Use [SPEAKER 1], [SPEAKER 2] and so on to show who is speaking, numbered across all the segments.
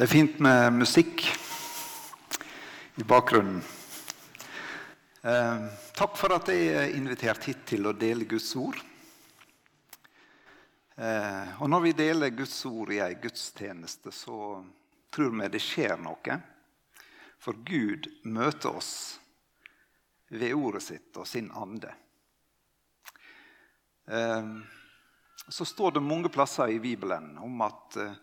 [SPEAKER 1] Det er fint med musikk i bakgrunnen. Eh, takk for at jeg er invitert hit til å dele Guds ord. Eh, og når vi deler Guds ord i ei gudstjeneste, så tror vi det skjer noe. For Gud møter oss ved ordet sitt og sin ande. Eh, så står det mange plasser i Bibelen om at eh,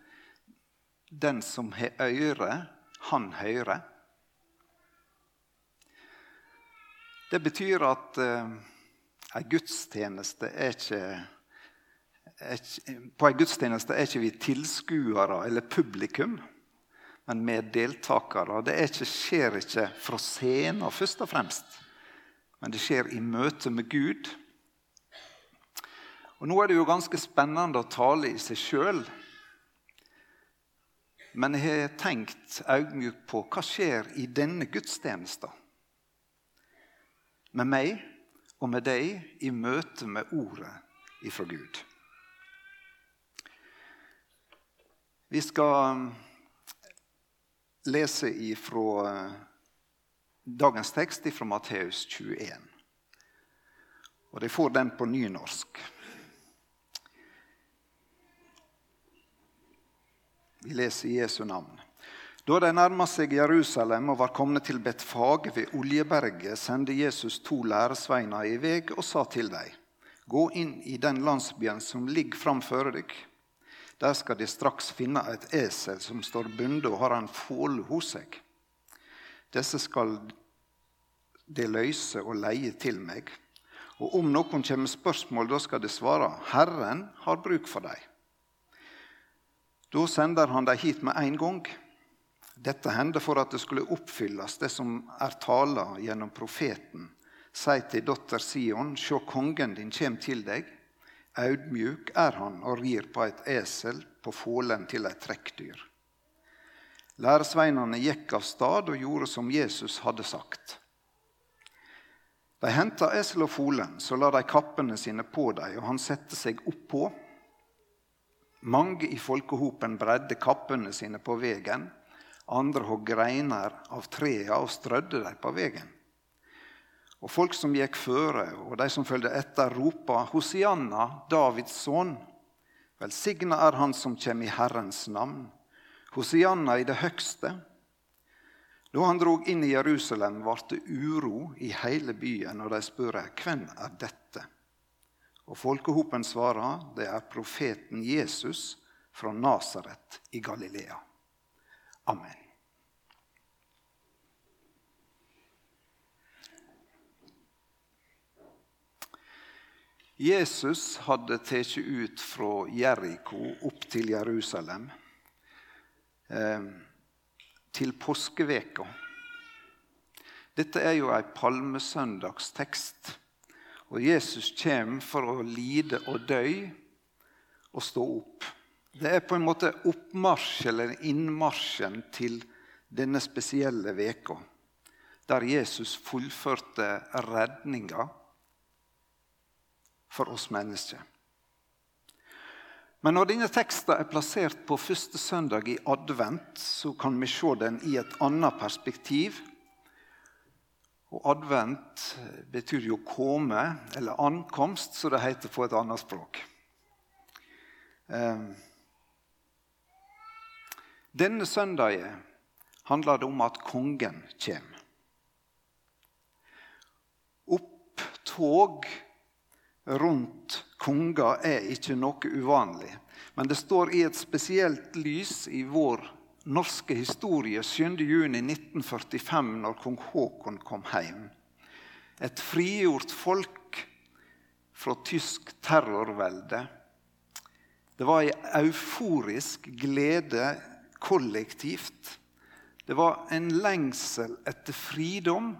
[SPEAKER 1] den som har øre, han hører. Det betyr at eh, ei gudstjeneste er ikke, På ei gudstjeneste er ikke vi tilskuere eller publikum, men. Det er ikke, skjer ikke fra scenen først og fremst, men det skjer i møte med Gud. Og Nå er det jo ganske spennende å tale i seg sjøl. Men jeg har tenkt audmjukt på hva skjer i denne gudstjenesten. Med meg og med deg i møte med ordet ifra Gud. Vi skal lese ifra uh, dagens tekst fra Matteus 21. Og de får den på nynorsk. Vi leser i Jesu navn. Da de nærma seg Jerusalem og var kommet til Betfage ved Oljeberget, sendte Jesus to læresveiner i vei og sa til dem.: Gå inn i den landsbyen som ligger framfor dere. Der skal de straks finne et esel som står bundet og har en fål hos seg. Disse skal de løse og leie til meg. Og om noen kommer med spørsmål, da skal de svare:" Herren har bruk for dem. Da sender han dem hit med en gang. Dette hendte for at det skulle oppfylles, det som er tala gjennom profeten. Si til dotter Sion, sjå kongen din kjem til deg. Audmjuk er han og rir på et esel, på fålen til et trekkdyr. Læresveinene gikk av stad og gjorde som Jesus hadde sagt. De henta esel og folen, så la de kappene sine på dem, og han satte seg oppå. Mange i folkehopen bredde kappene sine på vegen. Andre hogg greiner av trea og strødde dem på vegen. Og folk som gikk føre, og de som fulgte etter, ropa Hosianna, Davids sønn. Velsigna er han som kommer i Herrens navn. Hosianna i det høgste. Da han drog inn i Jerusalem, ble det uro i hele byen, og de spurte hvem er dette? Og folkehopen svarer det er profeten Jesus fra Nasaret i Galilea. Amen. Jesus hadde tatt ut fra Jeriko opp til Jerusalem eh, til påskeveka. Dette er jo ei palmesøndagstekst. Og Jesus kommer for å lide og dø og stå opp. Det er på en måte oppmarsj eller innmarsjen til denne spesielle veka, der Jesus fullførte redninga for oss mennesker. Men når denne teksten er plassert på første søndag i advent, så kan vi se den i et annet perspektiv og advent betyr jo komme, eller ankomst, som det heter på et annet språk. Ehm, denne søndagen handler det om at kongen kommer. Opptog rundt konger er ikke noe uvanlig. Men det står i et spesielt lys i vår norske historie 7.6.1945, når kong Haakon kom hjem. Et frigjort folk fra tysk terrorvelde. Det var ei euforisk glede kollektivt. Det var en lengsel etter fridom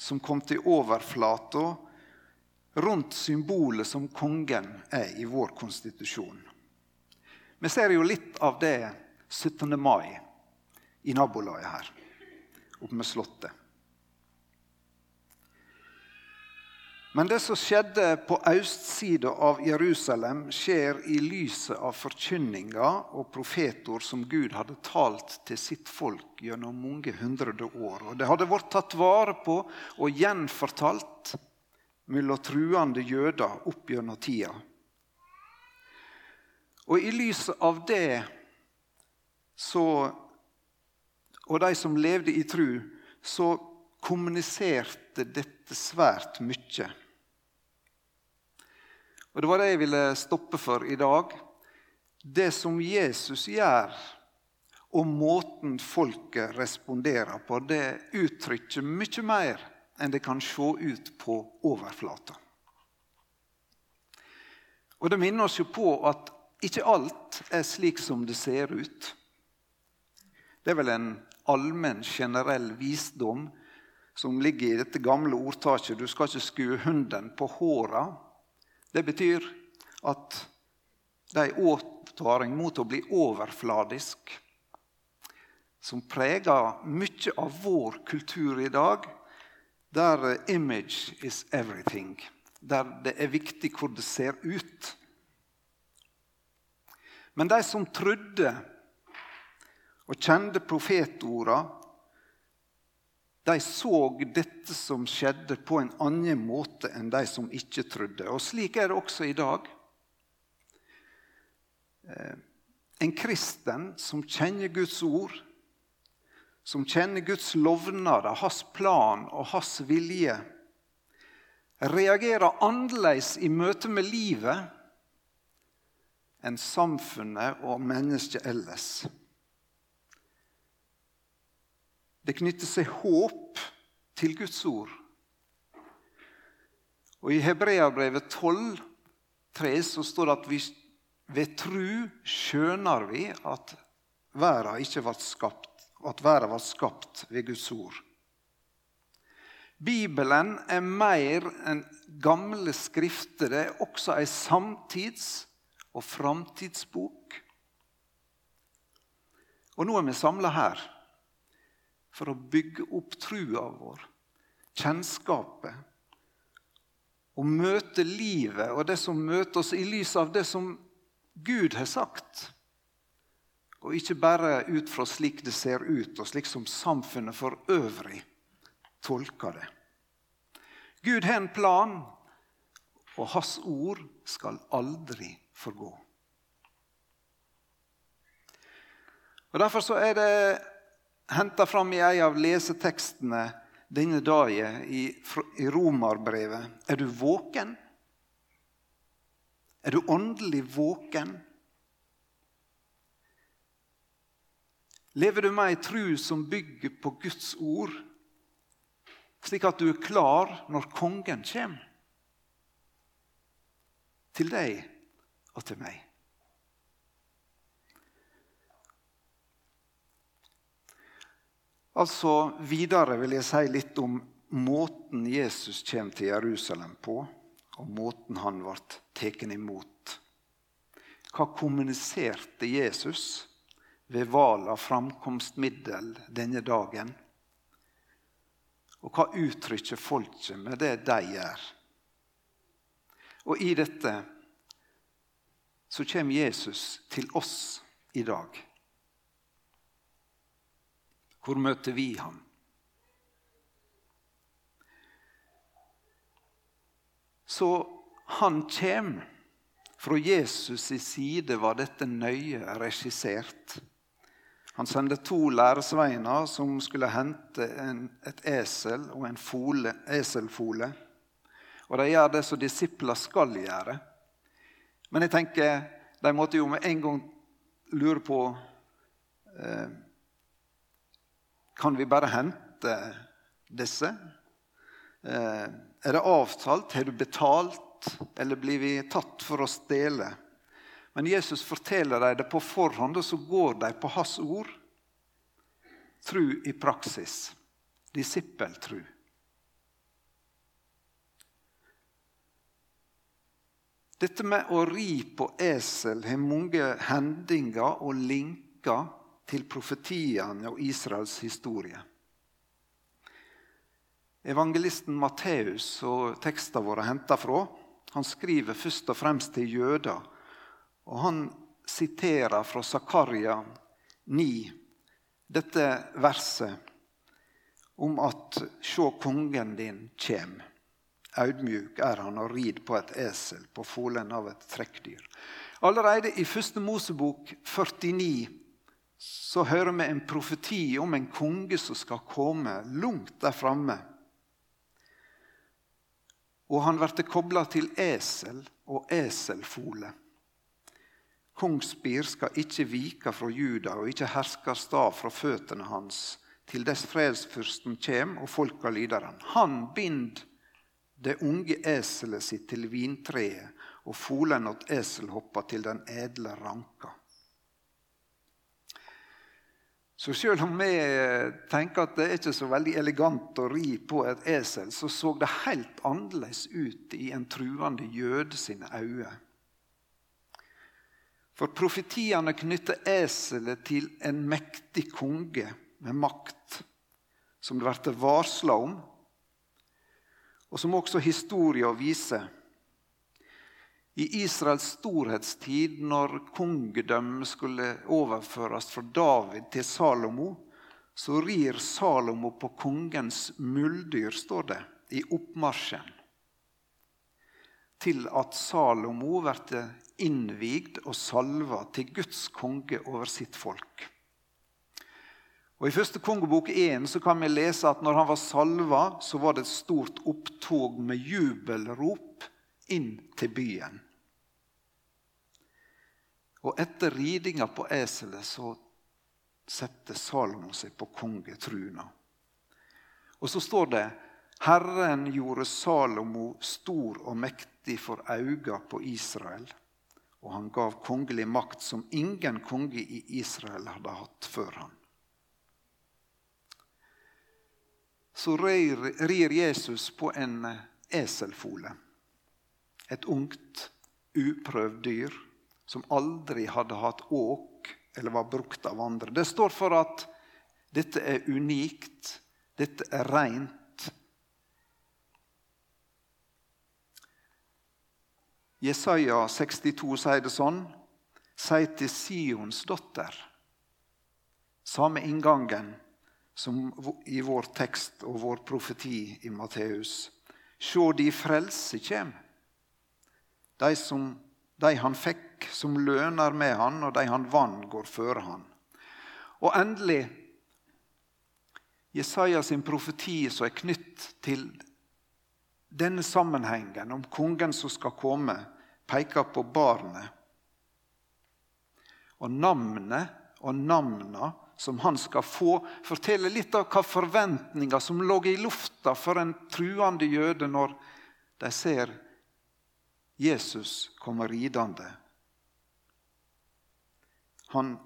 [SPEAKER 1] som kom til overflata rundt symbolet som kongen er i vår konstitusjon. Vi ser jo litt av det 17. mai i nabolaget her, oppe med Slottet. Men det som skjedde på østsida av Jerusalem, skjer i lyset av forkynninga og profetord som Gud hadde talt til sitt folk gjennom mange hundre år. Og Det hadde vært tatt vare på og gjenfortalt mellom truende jøder opp gjennom tida. Og i lyset av det så, og de som levde i tru, så kommuniserte dette svært mye. Og Det var det jeg ville stoppe for i dag. Det som Jesus gjør, og måten folket responderer på, det uttrykker mye mer enn det kan se ut på overflata. Og Det minner oss jo på at ikke alt er slik som det ser ut. Det er vel en allmenn, generell visdom som ligger i dette gamle ordtaket 'du skal ikke skue hunden på håra'. Det betyr at det er en advaring mot å bli overfladisk, som preger mye av vår kultur i dag, der 'image is everything', der det er viktig hvor det ser ut. Men de som trodde og kjente profetorda, de så dette som skjedde, på en annen måte enn de som ikke trodde. Og slik er det også i dag. Eh, en kristen som kjenner Guds ord, som kjenner Guds lovnader, hans plan og hans vilje, reagerer annerledes i møte med livet enn samfunnet og mennesket ellers. Det knytter seg håp til Guds ord. Og I Hebreabrevet 12, 3, så står det at vi, ved tru skjønner vi at verden ikke ble skapt, at verden var skapt ved Guds ord. Bibelen er mer enn gamle skrifter. Det er også ei samtids- og framtidsbok. Og nå er vi samla her for å bygge opp trua vår, kjennskapet, og møte livet og det som møter oss, i lys av det som Gud har sagt. Og ikke bare ut fra slik det ser ut, og slik som samfunnet for øvrig tolker det. Gud har en plan, og hans ord skal aldri forgå. Og Derfor så er det henta fram i en av lesetekstene denne dagen i, i Romarbrevet. Er du våken? Er du åndelig våken? Lever du med ei tru som bygger på Guds ord, slik at du er klar når kongen kommer? Til deg og til meg. Altså Videre vil jeg si litt om måten Jesus kommer til Jerusalem på, og måten han ble tatt imot. Hva kommuniserte Jesus ved valg av framkomstmiddel denne dagen? Og hva uttrykker folket med det de gjør? Og i dette så kommer Jesus til oss i dag. Hvor møter vi ham? Så han kjem. Fra Jesus' side var dette nøye regissert. Han sendte to læresveiner som skulle hente en, et esel og en fole, eselfole. Og de gjør det som disipler skal gjøre. Men jeg tenker, de måtte jo med en gang lure på eh, kan vi bare hente disse? Eh, er det avtalt? Har du betalt? Eller blir vi tatt for å stjele? Men Jesus forteller dem det på forhånd, og så går de på hans ord. Tru i praksis. Disippeltru. Dette med å ri på esel har mange hendinger og linker til profetiene og Israels historie. evangelisten Matteus og tekstene våre henta fra. Han skriver først og fremst til jøder. Og han siterer fra Zakaria 9 dette verset om at sjå kongen din kjem. Audmjuk er han og rid på et esel, på folen av et trekkdyr. Allerede i første Mosebok 49 så hører vi en profeti om en konge som skal komme langt der framme. Og han blir kobla til esel og eselfole. Kongsbir skal ikke vike fra Juda og ikke herske stad fra føttene hans, til dess fredsfyrsten kjem og folka lyder han. Han bind det unge eselet sitt til vintreet, og folen åt eselhoppa til den edle ranka. Så selv om vi tenker at det er ikke så veldig elegant å ri på et esel, så så det helt annerledes ut i en truende jøde sine øyne. For profetiene knytter eselet til en mektig konge med makt, som det blir varsla om, og som også historia viser. I Israels storhetstid, når kongedømmet skulle overføres fra David til Salomo, så rir Salomo på kongens muldyr, står det, i oppmarsjen. Til at Salomo blir innvigd og salva til Guds konge over sitt folk. Og I første kongebok 1 så kan vi lese at når han var salva, så var det et stort opptog med jubelrop inn til byen. Og etter ridinga på eselet så setter Salomo seg på kongetruna. Og så står det Herren gjorde Salomo stor og mektig for auga på Israel, og han gav kongelig makt som ingen konge i Israel hadde hatt før han. Så rir Jesus på en eselfole. Et ungt, uprøvd dyr som aldri hadde hatt åk eller var brukt av andre. Det står for at dette er unikt, dette er rent. Jesaja 62 sier det sånn. Si til Sions dotter. Samme inngangen som i vår tekst og vår profeti i Matteus. Sjå, de frelse kjem. De, som, de han fikk som løner med han, og de han vann, går føre han. Og endelig Jesaja sin profeti som er knytt til denne sammenhengen om kongen som skal komme, peker på barnet. Og navnet og navna som han skal få, forteller litt av hva forventninger som lå i lufta for en truende jøde når de ser Jesus kommer ridende han,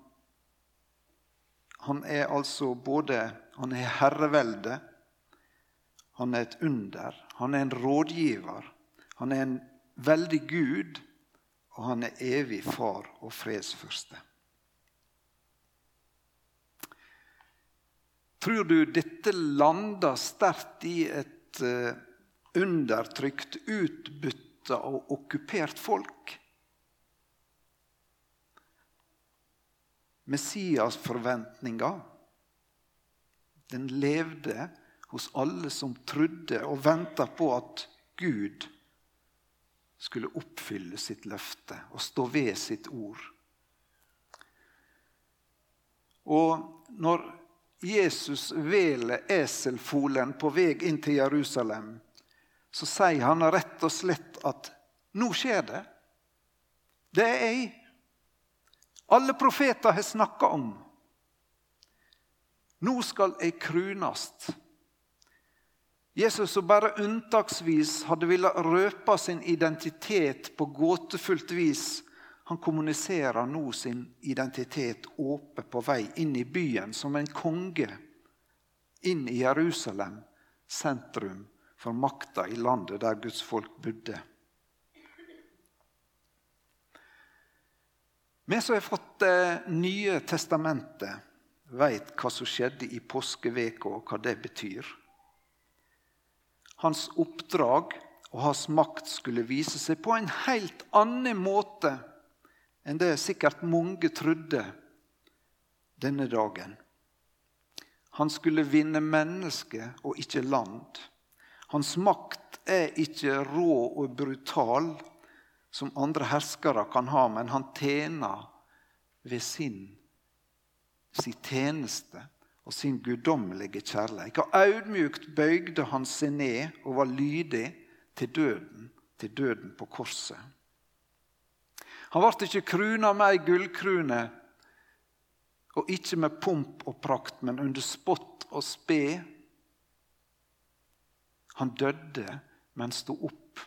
[SPEAKER 1] han er altså både Han er herrevelde, han er et under, han er en rådgiver. Han er en veldig Gud, og han er evig far og fredsførste. Tror du dette lander sterkt i et undertrykt, undertrykt, utbytta og okkupert folk? Messias-forventninga, den levde hos alle som trodde og venta på at Gud skulle oppfylle sitt løfte og stå ved sitt ord. Og når Jesus veler eselfolen på vei inn til Jerusalem, så sier han rett og slett at nå skjer det. Det er jeg alle profeter har snakka om. Nå skal jeg krunast. Jesus som bare unntaksvis hadde villet røpe sin identitet på gåtefullt vis, han kommuniserer nå sin identitet åpe på vei inn i byen som en konge. Inn i Jerusalem, sentrum for makta i landet der Guds folk bodde. Vi som har fått Det nye testamentet, veit hva som skjedde i påskeveka, og hva det betyr. hans oppdrag og hans makt skulle vise seg på en helt annen måte enn det sikkert mange trodde denne dagen. Han skulle vinne mennesker og ikke land. Hans makt er ikke rå og brutal som andre herskere kan ha, men han tjener ved sin, sin tjeneste og sin guddommelige kjærleik. Og audmjukt bøygde han seg ned og var lydig til døden, til døden på korset. Han ble ikke kruna med ei gullkrone, og ikke med pomp og prakt, men under spott og spe. Han døde, men sto opp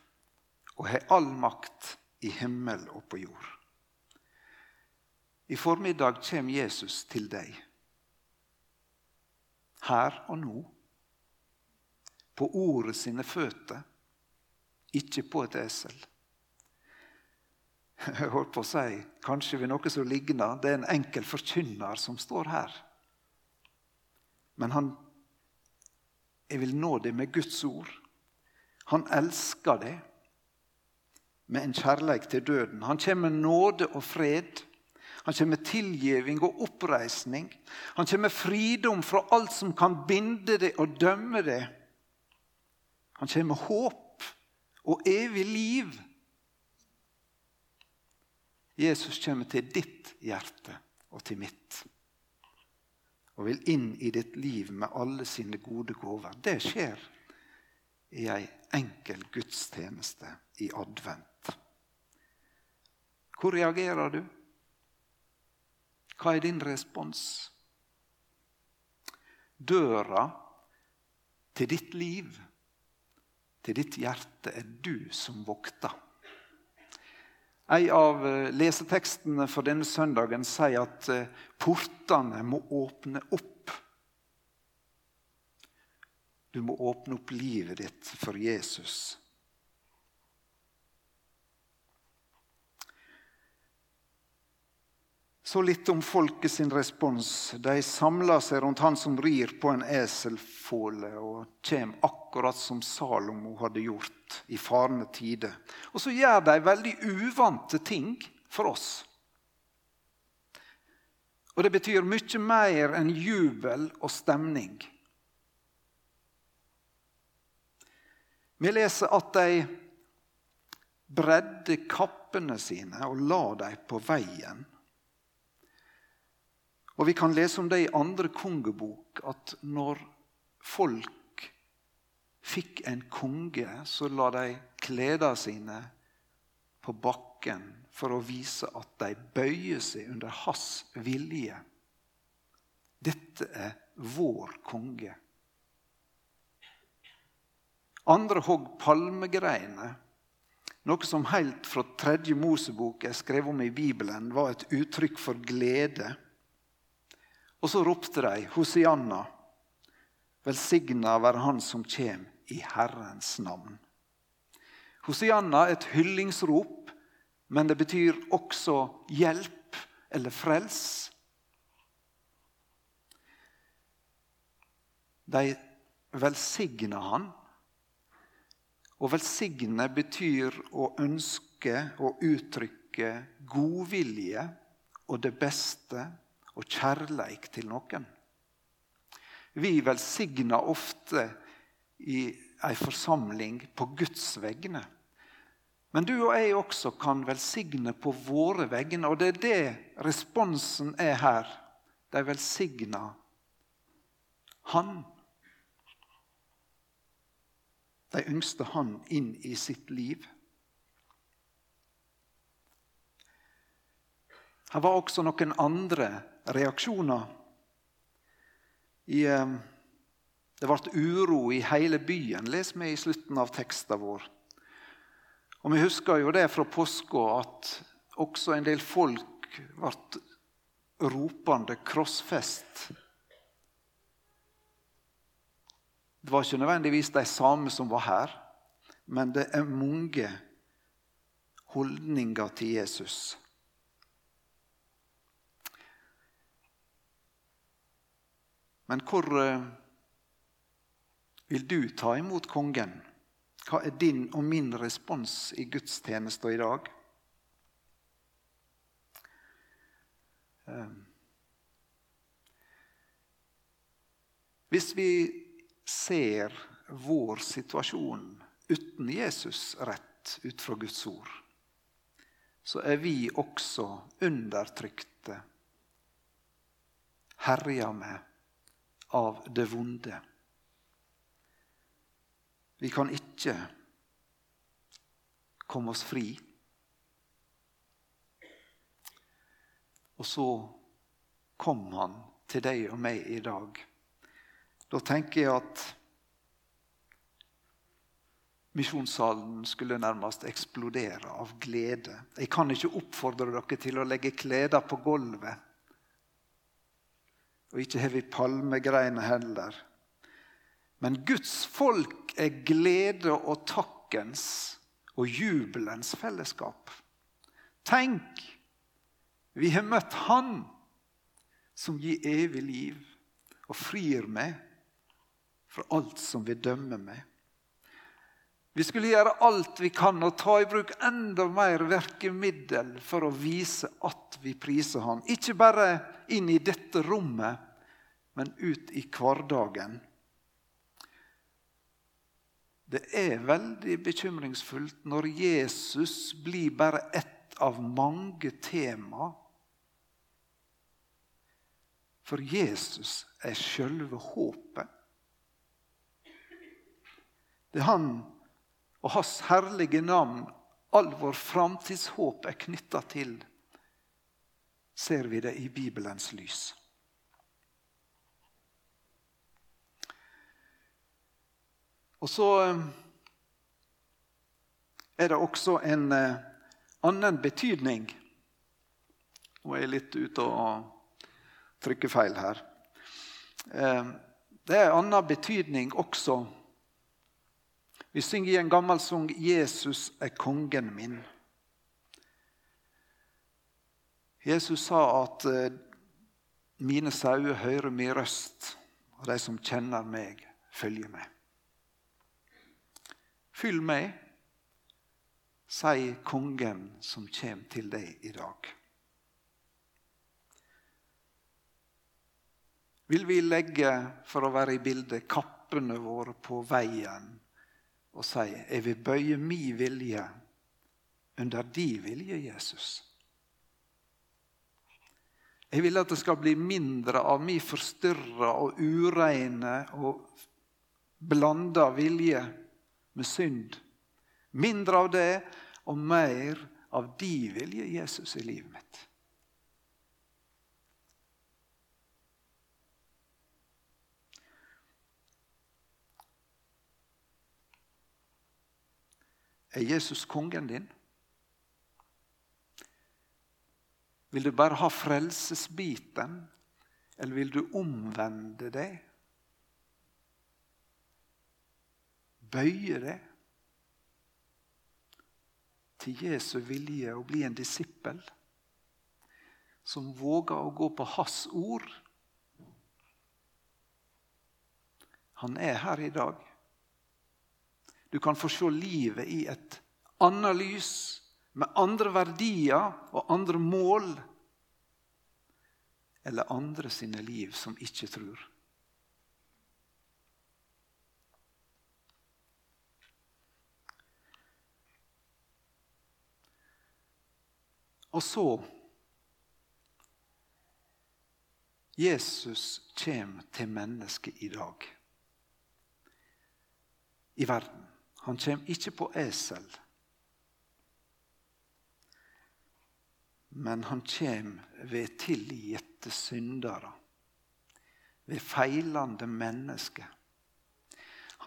[SPEAKER 1] og har all makt i himmel og på jord. I formiddag kommer Jesus til deg. Her og nå. På ordet sine føtter ikke på et esel. Jeg holdt på å si kanskje ved noe som ligner. Det er en enkel forkynner som står her. Men han Jeg vil nå det med Guds ord. Han elsker det med en kjærleik til døden. Han kommer med nåde og fred. Han kommer med tilgivning og oppreisning. Han kommer med fridom fra alt som kan binde det og dømme det. Han kommer med håp og evig liv. Jesus kommer til ditt hjerte og til mitt. Og vil inn i ditt liv med alle sine gode gaver. Det skjer i ei enkel gudstjeneste i advent. Hvor reagerer du? Hva er din respons? Døra til ditt liv til ditt hjerte er du som vokter. En av eh, lesetekstene for denne søndagen sier at eh, portene må åpne opp. Du må åpne opp livet ditt for Jesus. Så litt om folket sin respons. De samler seg rundt han som rir på en eselfåle og kommer akkurat som Salomo hadde gjort i farende tider. Og så gjør de veldig uvante ting for oss. Og det betyr mye mer enn jubel og stemning. Vi leser at de bredde kappene sine og la dem på veien og Vi kan lese om det i andre kongebok, at når folk fikk en konge, så la de klærne sine på bakken for å vise at de bøyer seg under hans vilje. Dette er vår konge. Andre hogg palmegreiner. Noe som helt fra tredje Mosebok er skrevet om i Bibelen, var et uttrykk for glede. Og så ropte de Hosianna. Velsigna være Han som kjem i Herrens navn. Hosianna er et hyllingsrop, men det betyr også hjelp eller frels. De velsigna han. Å velsigne betyr å ønske og uttrykke godvilje og det beste og kjærleik til noen. Vi velsigner ofte i ei forsamling på Guds vegne. Men du og jeg også kan velsigne på våre vegne, og det er det responsen er her. De velsigner Han. De yngste Han inn i sitt liv. Her var også noen andre reaksjoner. I, eh, det ble uro i hele byen, leser vi i slutten av teksten vår. Og Vi husker jo det fra påska at også en del folk ble ropende 'krossfest'. Det var ikke nødvendigvis de samme som var her, men det er mange holdninger til Jesus. Men hvor eh, vil du ta imot kongen? Hva er din og min respons i gudstjenesten i dag? Ehm. Hvis vi ser vår situasjon uten Jesus rett ut fra Guds ord, så er vi også undertrykte, herja med av det vonde. Vi kan ikke komme oss fri. Og så kom han til deg og meg i dag. Da tenker jeg at misjonssalen skulle nærmest eksplodere av glede. Jeg kan ikke oppfordre dere til å legge kleder på gulvet. Og ikke har vi palmegreiner heller. Men Guds folk er glede og takkens og jubelens fellesskap. Tenk, vi har møtt Han som gir evig liv og frir meg fra alt som vil dømme meg. Vi skulle gjøre alt vi kan og ta i bruk enda mer virkemiddel for å vise at vi priser Han. Ikke bare inn i dette rommet, men ut i hverdagen. Det er veldig bekymringsfullt når Jesus blir bare ett av mange tema. For Jesus er sjølve håpet. Det er han og hans herlige navn all vår framtidshåp er knytta til, ser vi det i Bibelens lys. Og så eh, er det også en eh, annen betydning Nå er jeg litt ute og trykker feil her. Eh, det er en annen betydning også vi synger i en gammel sang 'Jesus er kongen min'. Jesus sa at eh, 'mine sauer hører min røst', og de som kjenner meg, følger meg. Fyll meg, sier kongen som kommer til deg i dag. Vil vi legge, for å være i bildet, kappene våre på veien og sier, 'Jeg vil bøye min vilje under din vilje, Jesus'. Jeg vil at det skal bli mindre av min forstyrra og ureine og blanda vilje med synd. Mindre av det og mer av din vilje, Jesus, i livet mitt. Er Jesus kongen din? Vil du bare ha frelsesbiten, eller vil du omvende deg? Bøye deg til Jesu vilje og bli en disippel som våger å gå på hans ord? Han er her i dag. Du kan få se livet i et annet lys, med andre verdier og andre mål. Eller andre sine liv som ikke tror. Og så Jesus kommer til mennesket i dag. I verden. Han kommer ikke på esel. Men han kommer ved tilgitte syndere, ved feilende mennesker.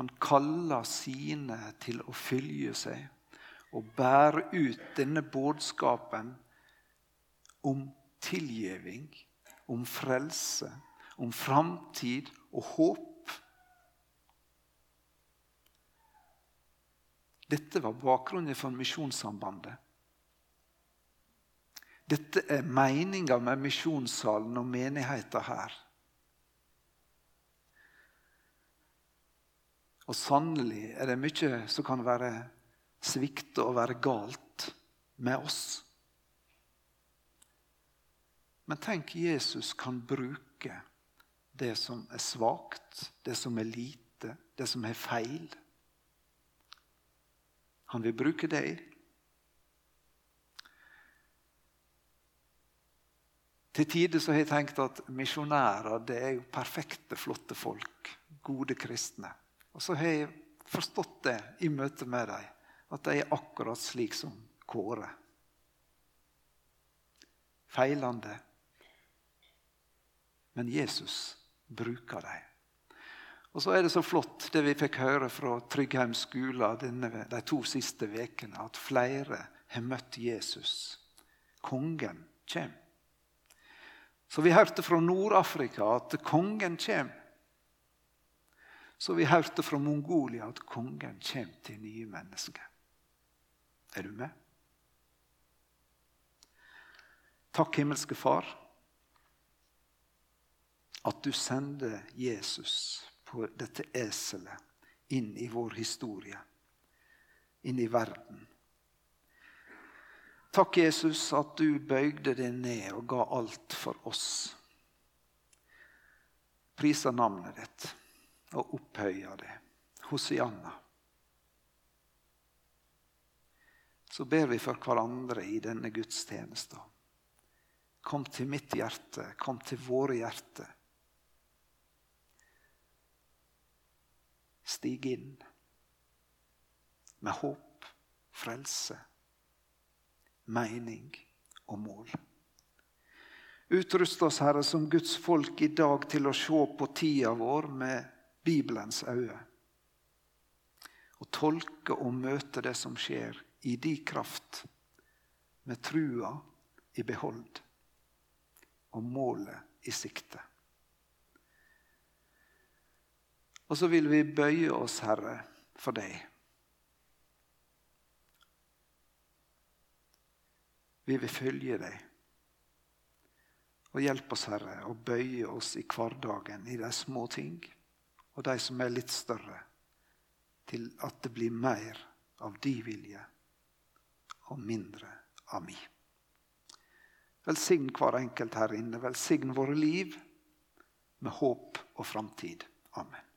[SPEAKER 1] Han kaller sine til å følge seg og bære ut denne budskapen om tilgivning, om frelse, om framtid og håp. Dette var bakgrunnen for Misjonssambandet. Dette er meninga med misjonssalen og menigheten her. Og sannelig er det mye som kan være svikte og være galt med oss. Men tenk, Jesus kan bruke det som er svakt, det som er lite, det som er feil. Han vil bruke deg. Til tider så har jeg tenkt at misjonærer det er jo perfekte, flotte folk. Gode kristne. Og så har jeg forstått det i møte med dem, at de er akkurat slik som Kåre. Feilende. Men Jesus bruker dem. Og så er det så flott det vi fikk høre fra Tryggheim skole de to siste ukene, at flere har møtt Jesus. Kongen kommer. Så vi hørte fra Nord-Afrika at kongen kommer. Så vi hørte fra Mongolia at kongen kommer til nye mennesker. Er du med? Takk, himmelske Far, at du sender Jesus på dette eselet inn i vår historie, inn i verden. Takk, Jesus, at du bøyde deg ned og ga alt for oss. Priser navnet ditt og opphøyer det. Hosianna. Så ber vi for hverandre i denne gudstjenesten. Kom til mitt hjerte, kom til våre hjerter. Stig inn med håp, frelse, mening og mål. Utrust oss, Herre, som Guds folk i dag til å se på tida vår med Bibelens øyne. Og tolke og møte det som skjer, i di kraft, med trua i behold og målet i sikte. Og så vil vi bøye oss, Herre, for deg. Vi vil følge deg. Og hjelp oss, Herre, å bøye oss i hverdagen, i de små ting og de som er litt større, til at det blir mer av din vilje og mindre av mi. Velsign hver enkelt her inne. Velsign våre liv med håp og framtid. Amen.